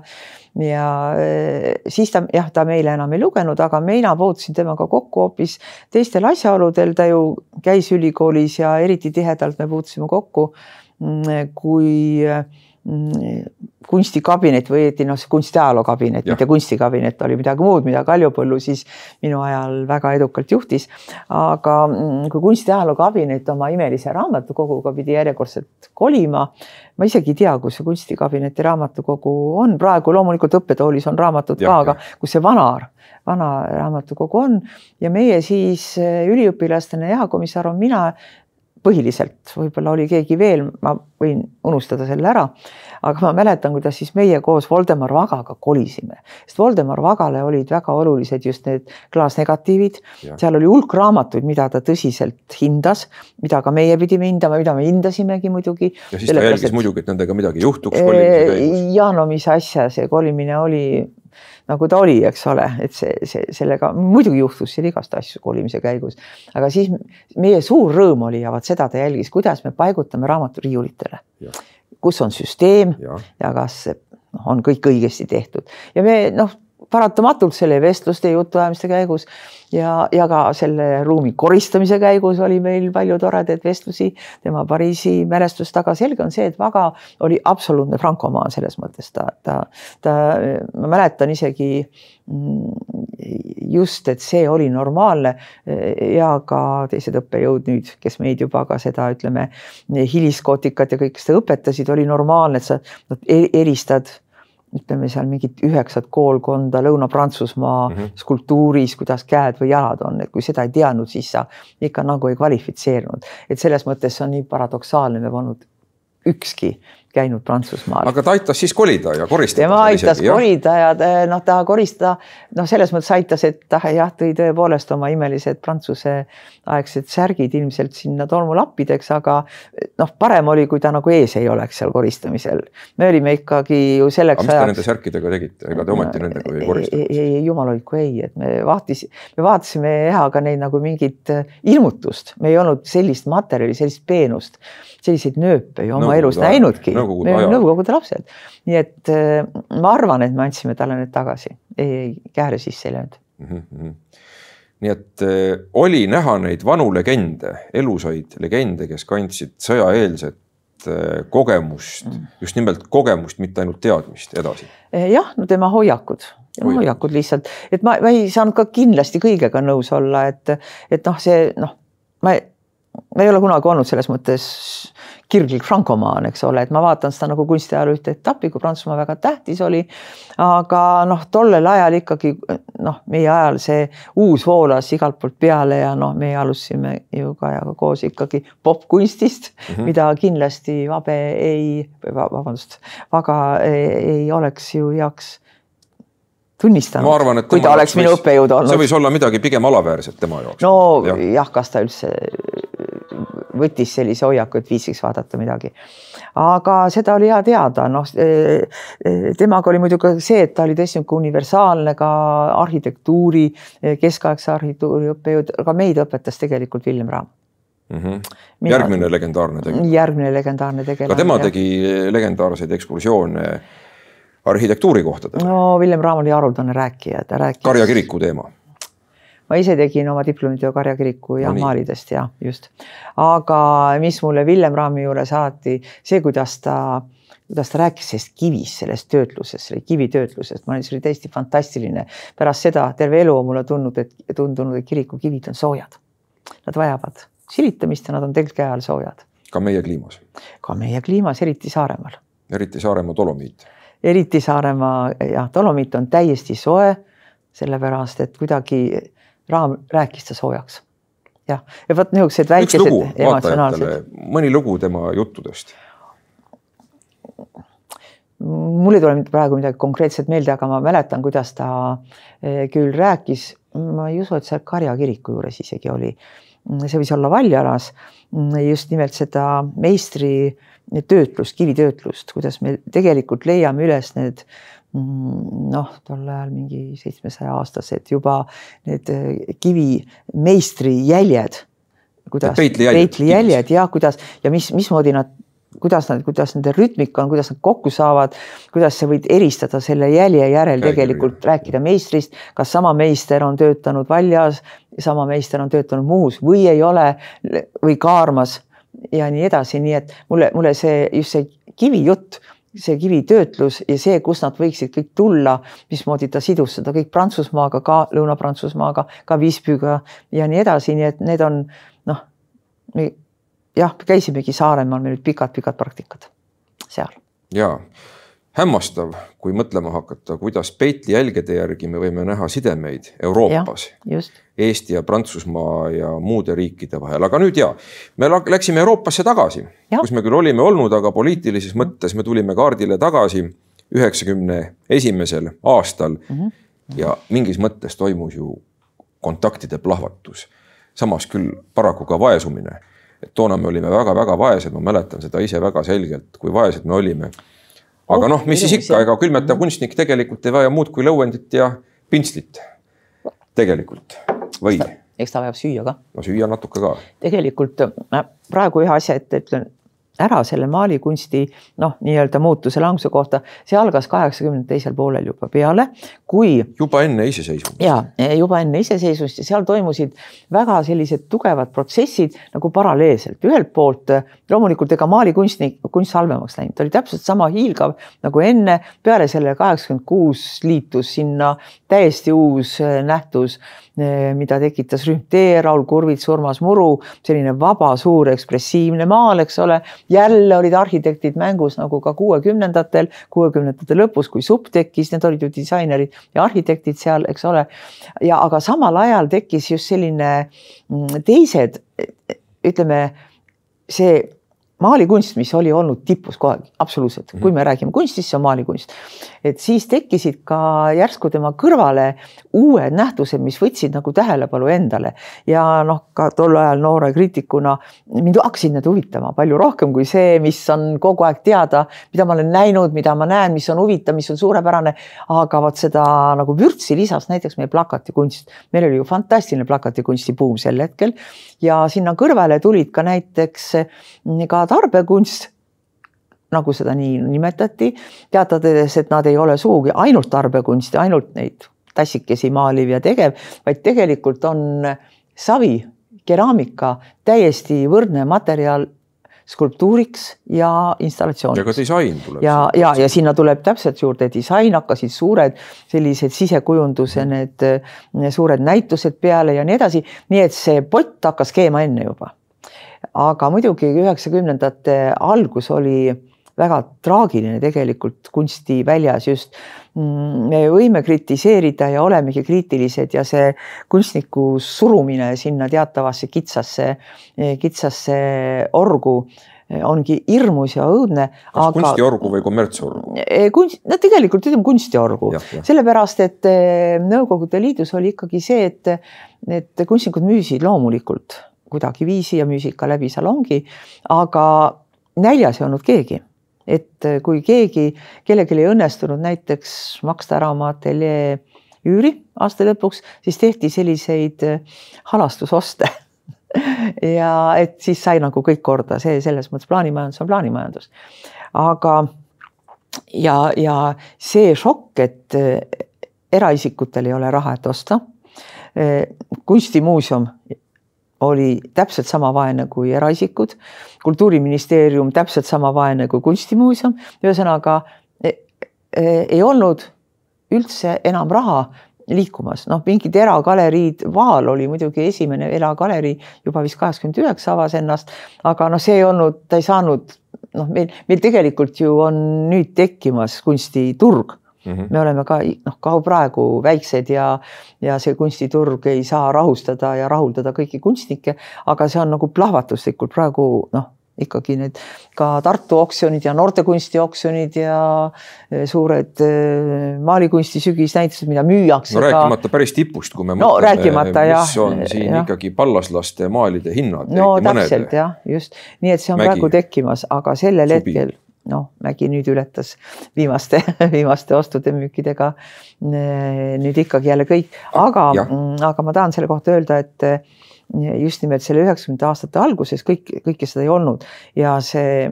ja eh, siis ta jah, ta meile enam ei lugenud, aga mina puutusin temaga kokku hoopis teistel asjaoludel, ta ju käis ülikoolis ja eriti tihedalt me puutusime kokku, mm, kui Mm, kunstikabinet või õieti noh, see kunstiajaloo kabinet, mitte kunstikabinet, oli midagi muud, mida Kaljupõllu siis minu ajal väga edukalt juhtis. aga mm, kui kunstiajaloo kabinet oma imelise raamatukoguga pidi järjekordselt kolima, ma isegi ei tea, kus see kunstikabineti raamatukogu on, praegu loomulikult õppetoolis on raamatud ka, aga kus see vana, vana raamatukogu on. Ja meie siis eh, üliõpilastena, jahakomissar on mina põhiliselt, võib-olla oli keegi veel, ma võin unustada selle ära. aga ma mäletan, kuidas siis meie koos Voldemar Vagaga kolisime, sest Voldemar Vagale olid väga olulised just need klaasnegatiivid. seal oli hulk raamatuid, mida ta tõsiselt hindas, mida ka meie pidime hindama, mida me hindasimegi muidugi. ja siis ta jälgis et... muidugi, et nendega midagi juhtuks. ja no mis asja, see kolimine oli nagu ta oli, eks ole, et see, see sellega muidugi juhtus seal igast asju kolimise käigus, aga siis meie suur rõõm oli ja vaat seda ta jälgis, kuidas me paigutame raamatu riiulitele. kus on süsteem ja, ja kas noh, on kõik õigesti tehtud. Ja me noh paratamatult selle vestluste ja jutuajamiste käigus ja, ja ka selle ruumi koristamise käigus oli meil palju toredaid vestlusi tema Pariisi mälestustaga. selge on see, et Vaga oli absoluutne frankomaan selles mõttes, ta, ta, ta, ma mäletan isegi mm, just, et see oli normaalne ja ka teised õppejõud nüüd, kes meid juba ka seda, ütleme, hiliskootikat ja kõike seda õpetasid, oli normaalne, et sa eristad ütleme seal mingit üheksat koolkonda Lõuna-Prantsusmaa mm -hmm. skulptuuris, kuidas käed või jalad on, et kui seda ei teadnud, siis sa ikka nagu ei kvalifitseerunud, et selles mõttes see on nii paradoksaalne, me polnud ükski käinud Prantsusmaal. aga ta aitas siis kolida ja koristada. tema aitas isegi, kolida ja noh, ta koristada noh, selles mõttes aitas, et ta jah, tõi tõepoolest oma imelised prantsuse aegsed särgid ilmselt sinna tolmulappideks, aga noh, parem oli, kui ta nagu ees ei oleks seal koristamisel. me olime ikkagi ju selleks ajaks. mis te nende särkidega tegite, ega te ometi nendega ei koristanud? ei, ei, jumal hoidku ei, et me vaatis, me vaatasime jah, aga neid nagu mingit ilmutust, me ei olnud sellist materjali, sellist peenust, selliseid nööpe ju oma Nõukogude elus näinudki me olime nõukogude lapsed. nii et äh, ma arvan, et me andsime talle need tagasi, ei kääre sisse ei löönud mm. -hmm. nii et äh, oli näha neid vanu legende, elusaid legende, kes kandsid sõjaeelset äh, kogemust mm, -hmm. just nimelt kogemust, mitte ainult teadmist edasi. jah, no tema hoiakud hoiakud lihtsalt, et ma, ma ei saanud ka kindlasti kõigega nõus olla, et, et noh, see noh, ma, ma ei ole kunagi olnud selles mõttes kirglik frankomaan, eks ole, et ma vaatan seda nagu kunstiajaloo ühte etappi, kui Prantsusmaa väga tähtis oli. aga noh, tollel ajal ikkagi noh, meie ajal see uus voolas igalt poolt peale ja noh, meie alustasime ju Kajaga koos ikkagi popkunstist mm, -hmm. mida kindlasti Vabe ei, vabandust, Vaga ei, ei oleks ju heaks tunnistanud, kui ta oleks minu õppejõud olnud. see võis olla midagi pigem alaväärset tema jaoks. no jah ja,, kas ta üldse võttis sellise hoiaku, et viitsiks vaadata midagi. aga seda oli hea teada, noh e, e, temaga oli muidugi see, et ta oli tõesti niisugune universaalne ka arhitektuuri, e, keskaegse arhitektuuri õppejõud, aga meid õpetas tegelikult Villem Raam mm. -hmm. Mina, järgmine legendaarne tegelane. järgmine legendaarne tegelane. ka tema jah. tegi legendaarseid ekskursioone arhitektuuri kohtadel. no Villem Raam oli haruldane rääkija, ta rääkis. Karja kiriku teema ma ise tegin oma diplomitöö Karja kiriku ja no maalidest ja just. aga mis mulle Villem Raami juures alati see, kuidas ta kuidas ta rääkis sellest kivist, sellest töötlusest, selle kivitöötlusest, ma olin, see oli täiesti fantastiline. pärast seda terve elu on mulle tundnud, et tundunud, et kirikukivid on soojad. Nad vajavad silitamist ja nad on käe all soojad. ka meie kliimas. ka meie kliimas, eriti Saaremaal. eriti Saaremaa dolomiit. eriti Saaremaa jah, dolomiit on täiesti soe, sellepärast et kuidagi Raam rääkis ta soojaks. jah, ja vot niisugused väikesed emotsionaalsed. mõni lugu tema juttudest? mul ei tule praegu midagi konkreetset meelde, aga ma mäletan, kuidas ta eh, küll rääkis, ma ei usu, et seal Karja kiriku juures isegi oli, see võis olla Valjalas, just nimelt seda meistri töötlust, kivitöötlust, kuidas me tegelikult leiame üles need noh, tol ajal mingi seitsmesaja aastased juba need eh, kivimeistri jäljed. kuidas, peitlijäljed ja kuidas? Ja mis, mismoodi nad, kuidas nad, kuidas nende rütmika on, kuidas nad kokku saavad, kuidas sa võid eristada selle jälje järel tegelikult ja, rääkida meistrist, kas sama meister on töötanud Valjas, sama meister on töötanud Muhus või ei ole või Kaarmas ja nii edasi, nii et mulle, mulle see just see kivijutt see kivitöötlus ja see, kus nad võiksid kõik tulla, mismoodi ta sidus seda kõik Prantsusmaaga, ka Lõuna-Prantsusmaaga, ka Visbyga ja nii edasi, nii et need on noh, jah, käisimegi Saaremaal, meil olid pikad-pikad praktikad seal. ja hämmastav, kui mõtlema hakata, kuidas peitli jälgede järgi me võime näha sidemeid Euroopas, Eesti ja Prantsusmaa ja muude riikide vahel, aga nüüd ja me läksime Euroopasse tagasi, kus me küll olime olnud, aga poliitilises mõttes me tulime kaardile tagasi üheksakümne esimesel aastal mm. -hmm. ja mingis mõttes toimus ju kontaktide plahvatus, samas küll paraku ka vaesumine. et toona me olime väga-väga vaesed, ma mäletan seda ise väga selgelt, kui vaesed me olime aga noh, mis siis ikka, ega külmetav kunstnik tegelikult ei vaja muud kui lõuendit ja pintslit. tegelikult või? eks ta vajab süüa ka. no süüa natuke ka. tegelikult ma praegu ühe asja ette ütlen ära selle maalikunsti noh, nii-öelda muutuse languse kohta, see algas kaheksakümnendate teisel poolel juba peale, kui. juba enne iseseisvumist. ja juba enne iseseisvumist ja seal toimusid väga sellised tugevad protsessid nagu paralleelselt, ühelt poolt loomulikult ega maalikunstnik, kunst halvemaks läinud, ta oli täpselt sama hiilgav nagu enne, peale selle kaheksakümmend kuus liitus sinna täiesti uus nähtus Eh, mida tekitas rühm T, Raul Kurvits, Urmas Muru, selline vaba, suur, ekspressiivne maal, eks ole. jälle olid arhitektid mängus nagu ka kuuekümnendatel, kuuekümnendate lõpus, kui SUP tekkis, need olid ju disainerid ja arhitektid seal, eks ole. ja aga samal ajal tekkis just selline mm, teised, ütleme see maalikunst, mis oli olnud tipus kogu aeg, absoluutselt mm, -hmm. kui me räägime kunstist, see on maalikunst. et siis tekkisid ka järsku tema kõrvale uued nähtused, mis võtsid nagu tähelepanu endale ja noh, ka tol ajal noore kriitikuna mind hakkasid need huvitama palju rohkem kui see, mis on kogu aeg teada, mida ma olen näinud, mida ma näen, mis on huvitav, mis on suurepärane. aga vot seda nagu vürtsi lisas näiteks meie plakatikunst, meil oli ju fantastiline plakatikunsti buum sel hetkel ja sinna kõrvale tulid ka näiteks ka tarbekunst nagu seda nii nimetati, teatades, et nad ei ole sugugi ainult tarbekunst ja ainult neid tassikesi maaliv ja tegev, vaid tegelikult on savi, keraamika täiesti võrdne materjal skulptuuriks ja installatsiooniks. ja ka disain tuleb. ja, ja, ja sinna tuleb täpselt juurde disain, hakkasid suured sellised sisekujunduse need, need suured näitused peale ja nii edasi, nii et see pott hakkas keema enne juba aga muidugi üheksakümnendate algus oli väga traagiline tegelikult kunstiväljas just. Mm, me võime kritiseerida ja olemegi kriitilised ja see kunstniku surumine sinna teatavasse kitsasse, kitsasse orgu ongi hirmus ja õudne. kas aga... kunstiorgu või kommertsorgu? kunst, no tegelikult ütleme kunstiorgu, sellepärast et eh, Nõukogude Liidus oli ikkagi see, et, et kunstnikud müüsid loomulikult kuidagiviisi ja müüsid ka läbi salongi, aga näljas ei olnud keegi et kui keegi, kellelgi ei õnnestunud näiteks maksta ära oma ateljee üüri aasta lõpuks, siis tehti selliseid halastusoste ja et siis sai nagu kõik korda, see selles mõttes plaanimajandus on plaanimajandus. aga ja, ja see šokk, et eraisikutel ei ole raha, et osta. kunstimuuseum oli täpselt sama vaene kui eraisikud, kultuuriministeerium täpselt sama vaene kui kunstimuuseum, ühesõnaga e, e, ei olnud üldse enam raha liikumas, noh, mingid eragaleriid, Vaal oli muidugi esimene eragalerii juba vist kaheksakümmend üheksa avas ennast, aga noh, see ei olnud, ta ei saanud noh, meil, meil tegelikult ju on nüüd tekkimas kunstiturg Mm -hmm. me oleme ka noh, ka praegu väiksed ja, ja see kunstiturg ei saa rahustada ja rahuldada kõiki kunstnikke, aga see on nagu plahvatuslikult praegu noh, ikkagi need ka Tartu oksjonid ja noortekunsti oksjonid ja e, suured e, maalikunsti sügisnäitused, mida müüakse. no rääkimata ka... päris tipust, kui me no, mõtleme, mis jah, on siin jah. ikkagi pallaslaste maalide hinnad. no täpselt jah, just, nii et see on Mägi. praegu tekkimas, aga sellel Subi. hetkel noh, Mägi nüüd ületas viimaste, viimaste ostude-müükidega nüüd ikkagi jälle kõik, aga, mm, aga ma tahan selle kohta öelda, et just nimelt selle üheksakümnendate aastate alguses kõik, kõike seda ei olnud. Ja see,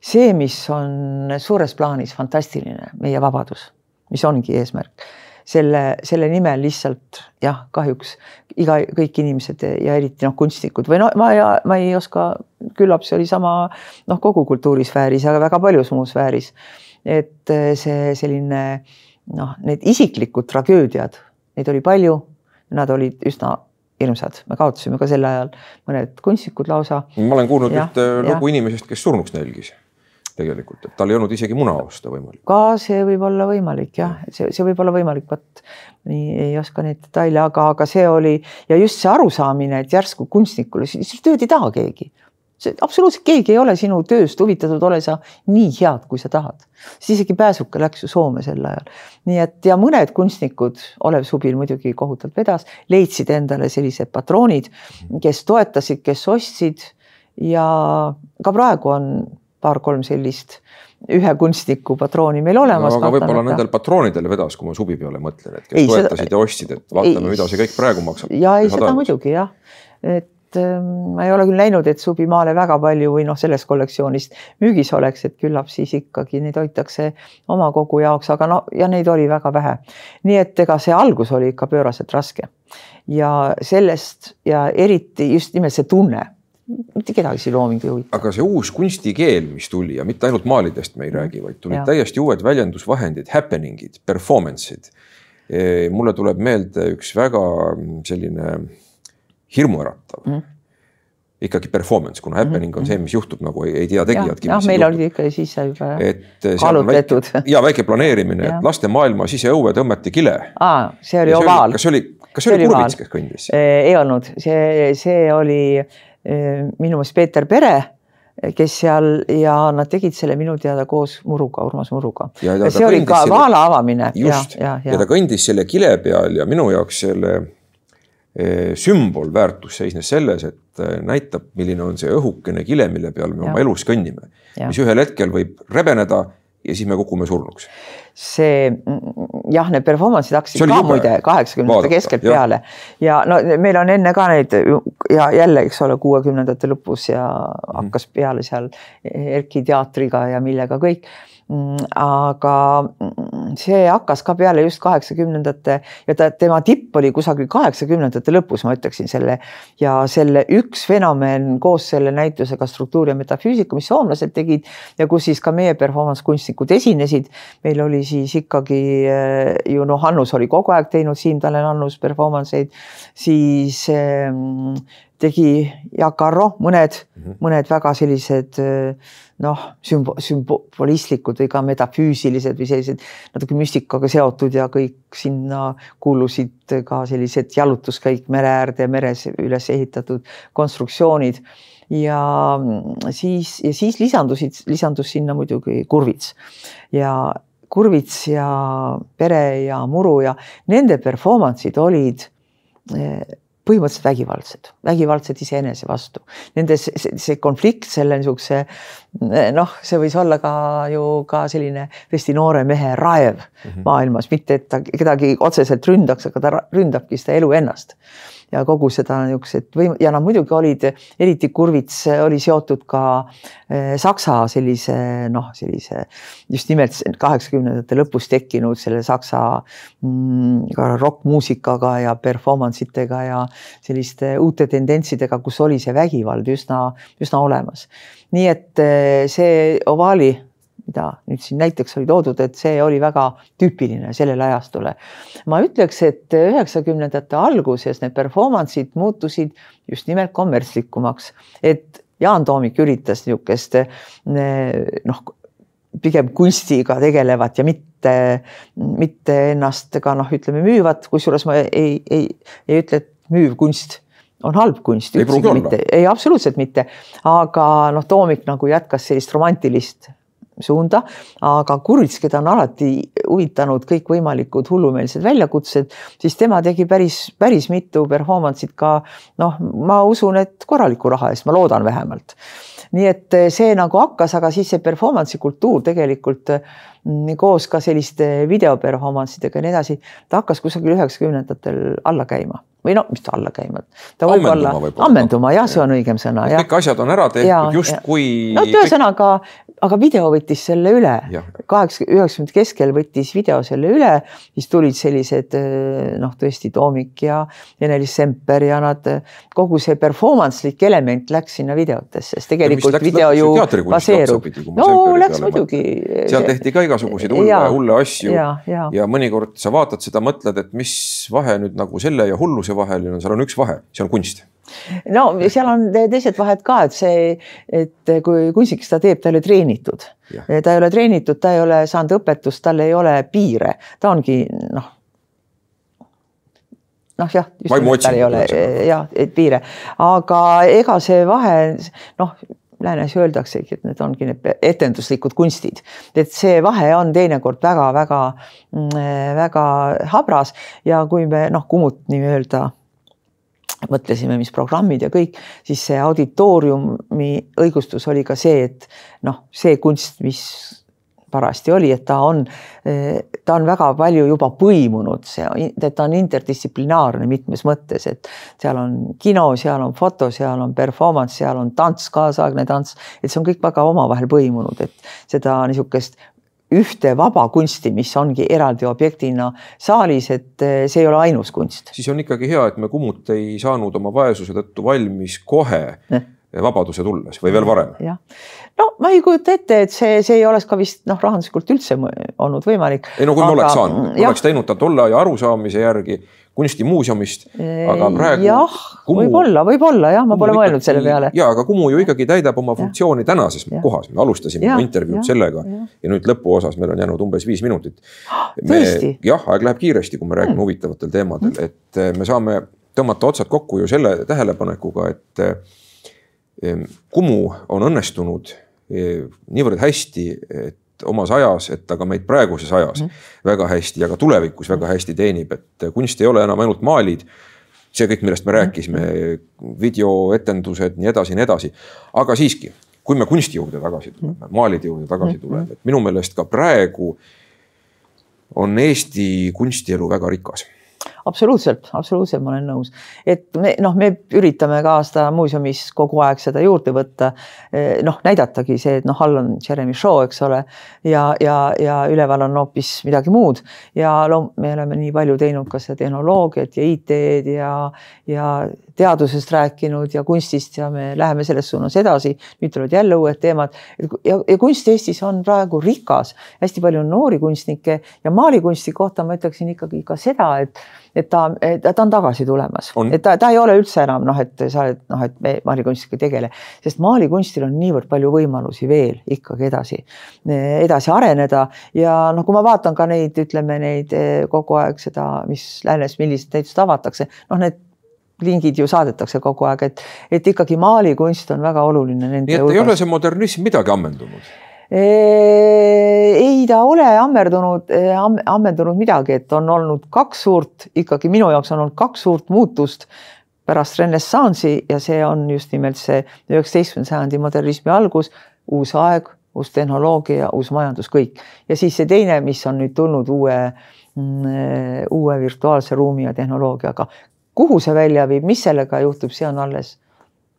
see, mis on suures plaanis fantastiline, meie vabadus, mis ongi eesmärk selle, selle nimel lihtsalt jah, kahjuks iga, kõik inimesed ja eriti noh, kunstnikud või no ma ja ma ei oska, küllap see oli sama noh, kogu kultuurisfääris, aga väga paljus muus sfääris. et see selline noh, need isiklikud tragöödiad, neid oli palju, nad olid üsna hirmsad, me kaotasime ka sel ajal mõned kunstnikud lausa. ma olen kuulnud ühte lugu inimesest, kes surnuks nälgis tegelikult, et tal ei olnud isegi muna osta võimalik. ka see võib olla võimalik jah, see, see võib olla võimalik, vot nii ei oska neid detaile, aga, aga see oli ja just see arusaamine, et järsku kunstnikule, siis tööd ei taha keegi. see absoluutselt keegi ei ole sinu tööst huvitatud, ole sa nii head, kui sa tahad. siis isegi Pääsuke läks ju Soome sel ajal. nii et ja mõned kunstnikud, Olev Subil muidugi kohutavalt vedas, leidsid endale sellised patroonid, kes toetasid, kes ostsid ja ka praegu on paar-kolm sellist ühe kunstniku patrooni meil olemas no,. aga võib-olla nendel patroonidel vedas, kui ma suvi peale mõtlen, et kes ei, toetasid seda... ja ostsid, et vaatame, mida see kõik praegu maksab. ja ei, seda muidugi jah, et ähm, ma ei ole küll näinud, et subi maale väga palju või noh, sellest kollektsioonist müügis oleks, et küllap siis ikkagi neid hoitakse oma kogu jaoks, aga no ja neid oli väga vähe. nii et ega see algus oli ikka pööraselt raske ja sellest ja eriti just nimelt see tunne mitte kedagi see looming ei huvita. aga see uus kunstikeel, mis tuli ja mitte ainult maalidest me ei räägi, vaid tulid ja. täiesti uued väljendusvahendid, happening'id, performance'id. E, mulle tuleb meelde üks väga selline hirmuäratav mm. ikkagi performance, kuna happening on see, mis juhtub nagu ei, ei tea tegijadki. jah, meil oli ikka siis juba kaalutletud. ja väike planeerimine, et laste maailma siseõue tõmmati kile. aa, see oli ovaal. kas see oli, kas see oli Kurvits, kes kõndis? ei olnud, see, see oli minu meelest Peeter Pere kes seal ja nad tegid selle minu teada koos Muruga, Urmas Muruga. ja, ja see oli ka selle... vaala avamine. just, ja, ja. ja ta kõndis selle kile peal ja minu jaoks selle eh, sümbolväärtus seisnes selles, et näitab, milline on see õhukene kile, mille peal me ja. oma elus kõnnime, mis ühel hetkel võib rebeneda ja siis me kukume surnuks. see jah, need performance'id hakkasid ka jube. muide kaheksakümnendate keskelt ja. peale ja no meil on enne ka neid ja jälle, eks ole, kuuekümnendate lõpus ja mhm. hakkas peale seal Erki teatriga ja millega kõik aga mm, see hakkas ka peale just kaheksakümnendate ja ta, tema tipp oli kusagil kaheksakümnendate lõpus, ma ütleksin selle ja selle üks fenomen koos selle näitusega Struktuur ja metafüüsika, mis soomlased tegid ja kus siis ka meie performance kunstnikud esinesid. meil oli siis ikkagi eh, ju noh, Annus oli kogu aeg teinud, Siim-Talen Annus performance eid, siis ähm, tegi Jaak Arro mõned mm, -hmm. mõned väga sellised noh, sümbo-, sümbolistlikud või ka metafüüsilised või sellised natuke müstikaga seotud ja kõik sinna kuulusid ka sellised jalutuskäik mere äärde, meres üles ehitatud konstruktsioonid. ja siis, ja siis lisandusid, lisandus sinna muidugi Kurvits ja Kurvits ja Pere ja Muru ja nende performance'id olid eh, põhimõtteliselt vägivaldsed, vägivaldsed iseenese vastu. Nende see, see konflikt, selle niisuguse noh, see võis olla ka ju ka selline tõesti noore mehe raev mm -hmm. maailmas, mitte et ta kedagi otseselt ründaks, aga ta ründabki seda elu ennast ja kogu seda niisugused või ja nad muidugi olid, eriti Kurvits oli seotud ka eh, Saksa sellise noh, sellise just nimelt kaheksakümnendate lõpus tekkinud selle Saksa mm, ka rokkmuusikaga ja performance itega ja selliste uute tendentsidega, kus oli see vägivald üsna, üsna olemas. Nii et eh, see Ovali mida nüüd siin näiteks oli toodud, et see oli väga tüüpiline sellele ajastule. ma ütleks, et üheksakümnendate alguses need performance'id muutusid just nimelt kommertslikumaks, et Jaan Toomik üritas niisugust noh, pigem kunstiga tegelevat ja mitte, mitte ennast ka noh, ütleme müüvat, kusjuures ma ei, ei, ei ütle, et müüv kunst on halb kunst. ei pruugi olla. ei, absoluutselt mitte, aga noh, Toomik nagu jätkas sellist romantilist suunda, aga Kurts, keda on alati huvitanud kõikvõimalikud hullumeelsed väljakutsed, siis tema tegi päris, päris mitu performance'it ka noh, ma usun, et korraliku raha eest, ma loodan vähemalt. nii et see nagu hakkas, aga siis see performance'i kultuur tegelikult mm, koos ka selliste video performance idega ja nii edasi, ta hakkas kusagil üheksakümnendatel alla käima või no mis ta alla käima, ta võib olla ammenduma, jah, see on õigem sõna. kõik asjad on ära tehtud justkui. no ühesõnaga, aga video võttis selle üle, kaheksa, üheksakümnendate keskel võttis video selle üle, siis tulid sellised noh, tõesti Toomik ja Ene-Liis Semper ja nad, kogu see performance'lik element läks sinna videotesse, sest tegelikult video ju baseerub. no läks muidugi. seal tehti ka igasuguseid hulle, hulle asju. Ja, mõnikord sa vaatad seda, mõtled, et mis vahe nüüd nagu selle ja hulluse vahel ja seal on üks vahe, see on kunst. No seal on teised vahed ka, et see, et kui kunstnik seda teeb, ta ei ole treenitud. ta ei ole treenitud, ta ei ole saanud õpetust, tal ei ole piire, ta ongi noh. noh, jah, tal ei ole jah, piire, aga ega see vahe noh läänes öeldaksegi, et need ongi need etenduslikud kunstid, et see vahe on teinekord väga-väga, väga habras ja kui me noh, Kumut nii-öelda mõtlesime, mis programmid ja kõik, siis see auditooriumi õigustus oli ka see, et noh, see kunst, mis parajasti oli, et ta on, ta on väga palju juba põimunud, see, ta on interdistsiplinaarne mitmes mõttes, et seal on kino, seal on foto, seal on performance, seal on tants, kaasaegne tants, et see on kõik väga omavahel põimunud, et seda niisugust ühte vaba kunsti, mis ongi eraldi objektina saalis, et eh, see ei ole ainus kunst. siis on ikkagi hea, et me Kummut ei saanud oma vaesuse tõttu valmis kohe eh. Vabaduse tulles või veel varem. jah, no ma ei kujuta ette, et see, see ei oleks ka vist noh, rahanduslikult üldse olnud võimalik. ei no kui aga, me oleks saanud, oleks teinud ta tolle aja arusaamise järgi, kunstimuuseumist, aga praegu. jah Kumu..., võib-olla, võib-olla jah, ma pole mõelnud selle peale. ja, aga Kumu ju ikkagi täidab oma funktsiooni ja. tänases ja. kohas, me alustasime oma intervjuud ja. sellega ja. ja nüüd lõpuosas meil on jäänud umbes viis minutit. jah, aeg läheb kiiresti, kui me räägime mm. huvitavatel teemadel, et eh, me saame tõmmata otsad kokku ju selle tähelepanekuga, et eh, Kumu on õnnestunud eh, niivõrd hästi, et omas ajas, et ta ka meid praeguses ajas mm. väga hästi ja ka tulevikus väga hästi teenib, et kunst ei ole enam ainult maalid. see kõik, millest me rääkisime, videoetendused, nii edasi, nii edasi. aga siiski, kui me kunsti juurde tagasi tuleme, maalide juurde tagasi tuleme, et minu meelest ka praegu on Eesti kunstielu väga rikas absoluutselt, absoluutselt, ma olen nõus, et me noh, me üritame ka seda muuseumis kogu aeg seda juurde võtta. Eh, noh, näidatagi see, et noh, all on Jeremy Shaw, eks ole, ja, ja, ja üleval on hoopis midagi muud ja loom-, me oleme nii palju teinud ka seda tehnoloogiat ja IT-d ja, ja teadusest rääkinud ja kunstist ja me läheme selles suunas edasi. nüüd tulevad jälle uued teemad ja, ja kunst Eestis on praegu rikas, hästi palju on noori kunstnikke ja maalikunsti kohta ma ütleksin ikkagi ka seda, et et ta, ta on tagasi tulemas, et ta, ta ei ole üldse enam noh, et sa oled noh, et me maalikunstiga ei tegele, sest maalikunstil on niivõrd palju võimalusi veel ikkagi edasi, edasi areneda ja noh, kui ma vaatan ka neid, ütleme neid kogu aeg seda, mis läänes, millised näitused avatakse, noh, need lingid ju saadetakse kogu aeg, et, et ikkagi maalikunst on väga oluline. nii et ei ole see modernism midagi ammendunud? Ei ta ole ammerdunud, ammendunud midagi, et on olnud kaks suurt, ikkagi minu jaoks on olnud kaks suurt muutust pärast renessansi ja see on just nimelt see üheksateistkümnenda sajandi modernismi algus, uus aeg, uus tehnoloogia, uus majandus, kõik. ja siis see teine, mis on nüüd tulnud uue, mm, uue virtuaalse ruumi ja tehnoloogiaga. kuhu see välja viib, mis sellega juhtub, see on alles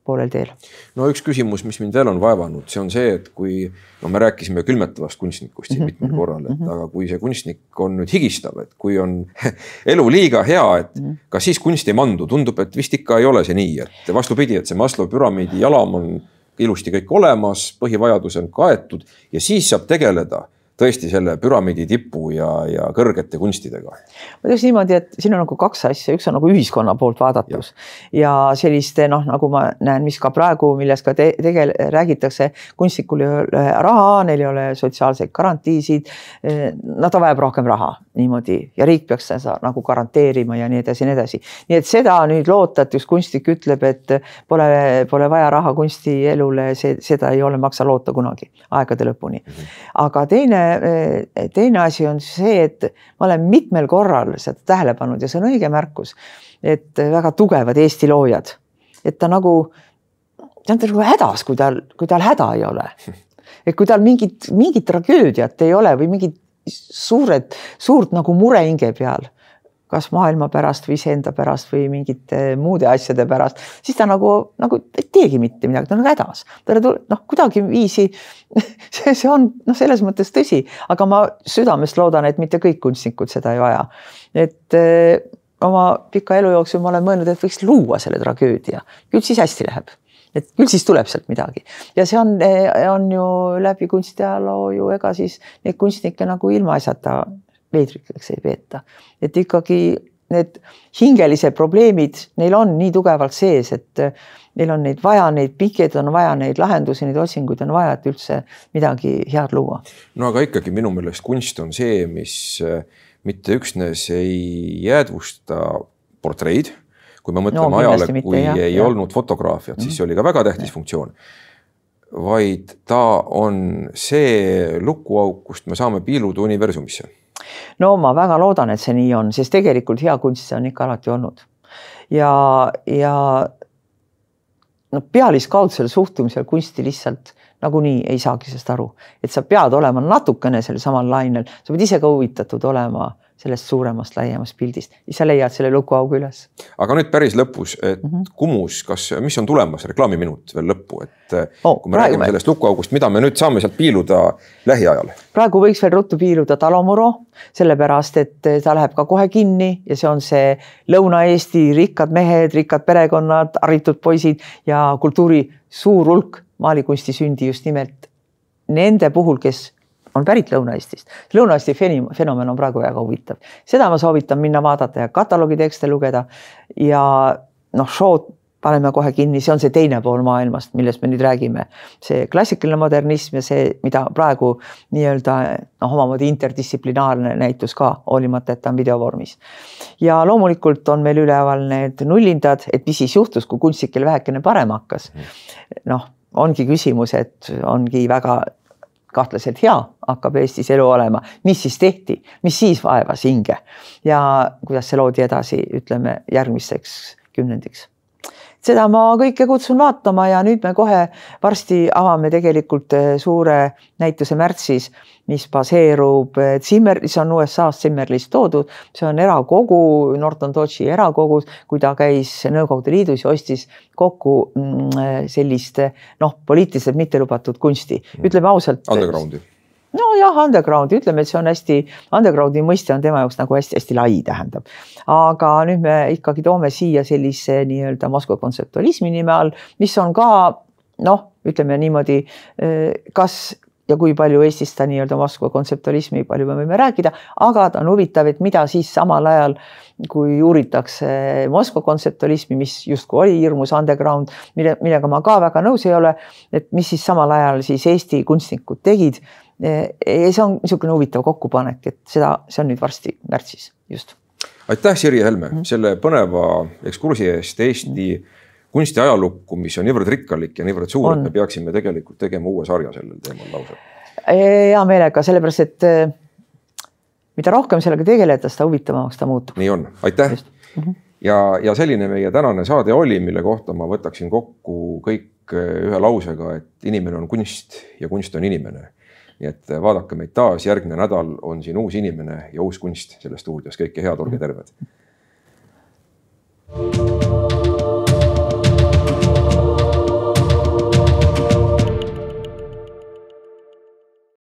poolel teel. no üks küsimus, mis mind veel on vaevanud, see on see, et kui no me rääkisime külmetavast kunstnikust siin mm -hmm. mitmel mhm, korral, et mm -hmm. aga kui see kunstnik on nüüd higistav, et kui on elu liiga hea, et mm -hmm. kas siis kunst ei mandu, tundub, et vist ikka ei ole see nii, et vastupidi, et see Maslow püramiidi jalam on ilusti kõik olemas, põhivajadus on kaetud ja siis saab tegeleda tõesti selle püramiidi tipu ja, ja kõrgete kunstidega? ma ütleks niimoodi, et siin on nagu kaks asja, üks on nagu ühiskonna poolt vaadatus ja, ja selliste noh, nagu ma näen, mis ka praegu, millest ka te, tegel-, räägitakse, kunstnikul ei ole raha, neil ei ole sotsiaalseid garantiisid. no ta vajab rohkem raha niimoodi ja riik peaks seda nagu garanteerima ja nii edasi ja nii edasi. nii et seda nüüd loota, et üks kunstnik ütleb, et pole, pole vaja raha kunstielule, see, seda ei ole maksa loota kunagi aegade lõpuni. Mhm. aga teine teine asi on see, et ma olen mitmel korral seda tähele pannud ja see on õige märkus, et väga tugevad Eesti loojad, et ta nagu, ta on nagu hädas, kui tal, kui tal häda ei ole. et kui tal mingit, mingit tragöödiat ei ole või mingit suured, suurt nagu mure hinge peal kas maailma pärast või iseenda pärast või mingite muude asjade pärast, siis ta nagu, nagu ei teegi mitte midagi, ta on nagu hädas. talle tuleb noh, kuidagiviisi see, see on noh, selles mõttes tõsi, aga ma südamest loodan, et mitte kõik kunstnikud seda ei vaja. et öö, eh, oma pika elu jooksul ma olen mõelnud, et võiks luua selle tragöödia, küll siis hästi läheb et küll siis tuleb sealt midagi ja see on, eh, on ju läbi kunstiajaloo ju ega siis neid kunstnikke nagu ilmaasjata veidrikeks ei peeta. et ikkagi need hingelised probleemid, neil on nii tugevalt sees, et neil on neid vaja, neid pingeid on vaja, neid lahendusi, neid otsinguid on vaja, et üldse midagi head luua. no aga ikkagi minu meelest kunst on see, mis äh, mitte üksnes ei jäädvusta portreid, kui me mõtleme no, ajale, kui jah, ei jah. olnud fotograafiat, siis see oli ka väga tähtis ja. funktsioon vaid ta on see lukuauk, kust me saame piiluda universumisse no ma väga loodan, et see nii on, sest tegelikult hea kunst see on ikka alati olnud. ja, ja no pealiskaudsel suhtumisel kunsti lihtsalt nagunii ei saagi sellest aru, et sa pead olema natukene sel samal lainel, sa pead ise ka huvitatud olema sellest suuremast, laiemast pildist, siis sa leiad selle lukuaugu üles. aga nüüd päris lõpus, et mm -hmm. Kumus, kas, mis on tulemas, reklaamiminut veel lõppu, et oh, kui me räägime me... sellest lukuaugust, mida me nüüd saame sealt piiluda lähiajal? praegu võiks veel ruttu piiluda Talomuro, sellepärast et ta läheb ka kohe kinni ja see on see Lõuna-Eesti rikkad mehed, rikkad perekonnad, haritud poisid ja kultuuri suur hulk maalikunsti sündi just nimelt nende puhul, kes on pärit Lõuna-Eestist. Lõuna-Eesti fenomen on praegu väga huvitav, seda ma soovitan minna vaadata ja kataloogi tekste lugeda ja noh, show'd paneme kohe kinni, see on see teine pool maailmast, millest me nüüd räägime. see klassikaline modernism ja see, mida praegu nii-öelda noh, omamoodi interdistsiplinaarne näitus ka, hoolimata, et ta on videovormis. ja loomulikult on meil üleval need nullindad, et mis siis juhtus, kui kunstnikel vähekene parem hakkas. noh, ongi küsimus, et ongi väga kahtlaselt hea hakkab Eestis elu olema, mis siis tehti, mis siis vaevas hinge? Ja kuidas see loodi edasi, ütleme järgmiseks kümnendiks seda ma kõike kutsun vaatama ja nüüd me kohe varsti avame tegelikult eh, suure näituse märtsis, mis baseerub eh, Zimmer, see on USA-st Zimmerist toodud, see on erakogu, Norton Dodge'i erakogus, kui ta käis Nõukogude Liidus ja ostis kokku mm, eh, sellist noh, poliitiliselt mitte lubatud kunsti, ütleme ausalt. Undergroundi nojah, underground, ütleme, et see on hästi, underground'i mõiste on tema jaoks nagu hästi-hästi lai, tähendab. aga nüüd me ikkagi toome siia sellise nii-öelda Moskva kontseptualismi nime all, mis on ka noh, ütleme niimoodi, kas ja kui palju Eestis ta nii-öelda Moskva kontseptualismi, palju me võime rääkida, aga ta on huvitav, et mida siis samal ajal, kui uuritakse Moskva kontseptualismi, mis justkui oli hirmus underground, mille, millega ma ka väga nõus ei ole, et mis siis samal ajal siis Eesti kunstnikud tegid ja see on niisugune huvitav kokkupanek, et seda, see on nüüd varsti märtsis just. aitäh, Sirje Helme mm, selle põneva ekskursi eest Eesti mm -hmm kunsti ajalukku, mis on niivõrd rikkalik ja niivõrd suur, et me peaksime tegelikult tegema uue sarja sellel teemal lausa. hea meelega, sellepärast et eh, mida rohkem sellega tegeleda, seda huvitavamaks ta muutub. nii on, aitäh. Mm -hmm. ja, ja selline meie tänane saade oli, mille kohta ma võtaksin kokku kõik eh, ühe lausega, et inimene on kunst ja kunst on inimene nii et eh, vaadake meid taas, järgmine nädal on siin uus inimene ja uus kunst selles stuudios, kõike head, olge terved.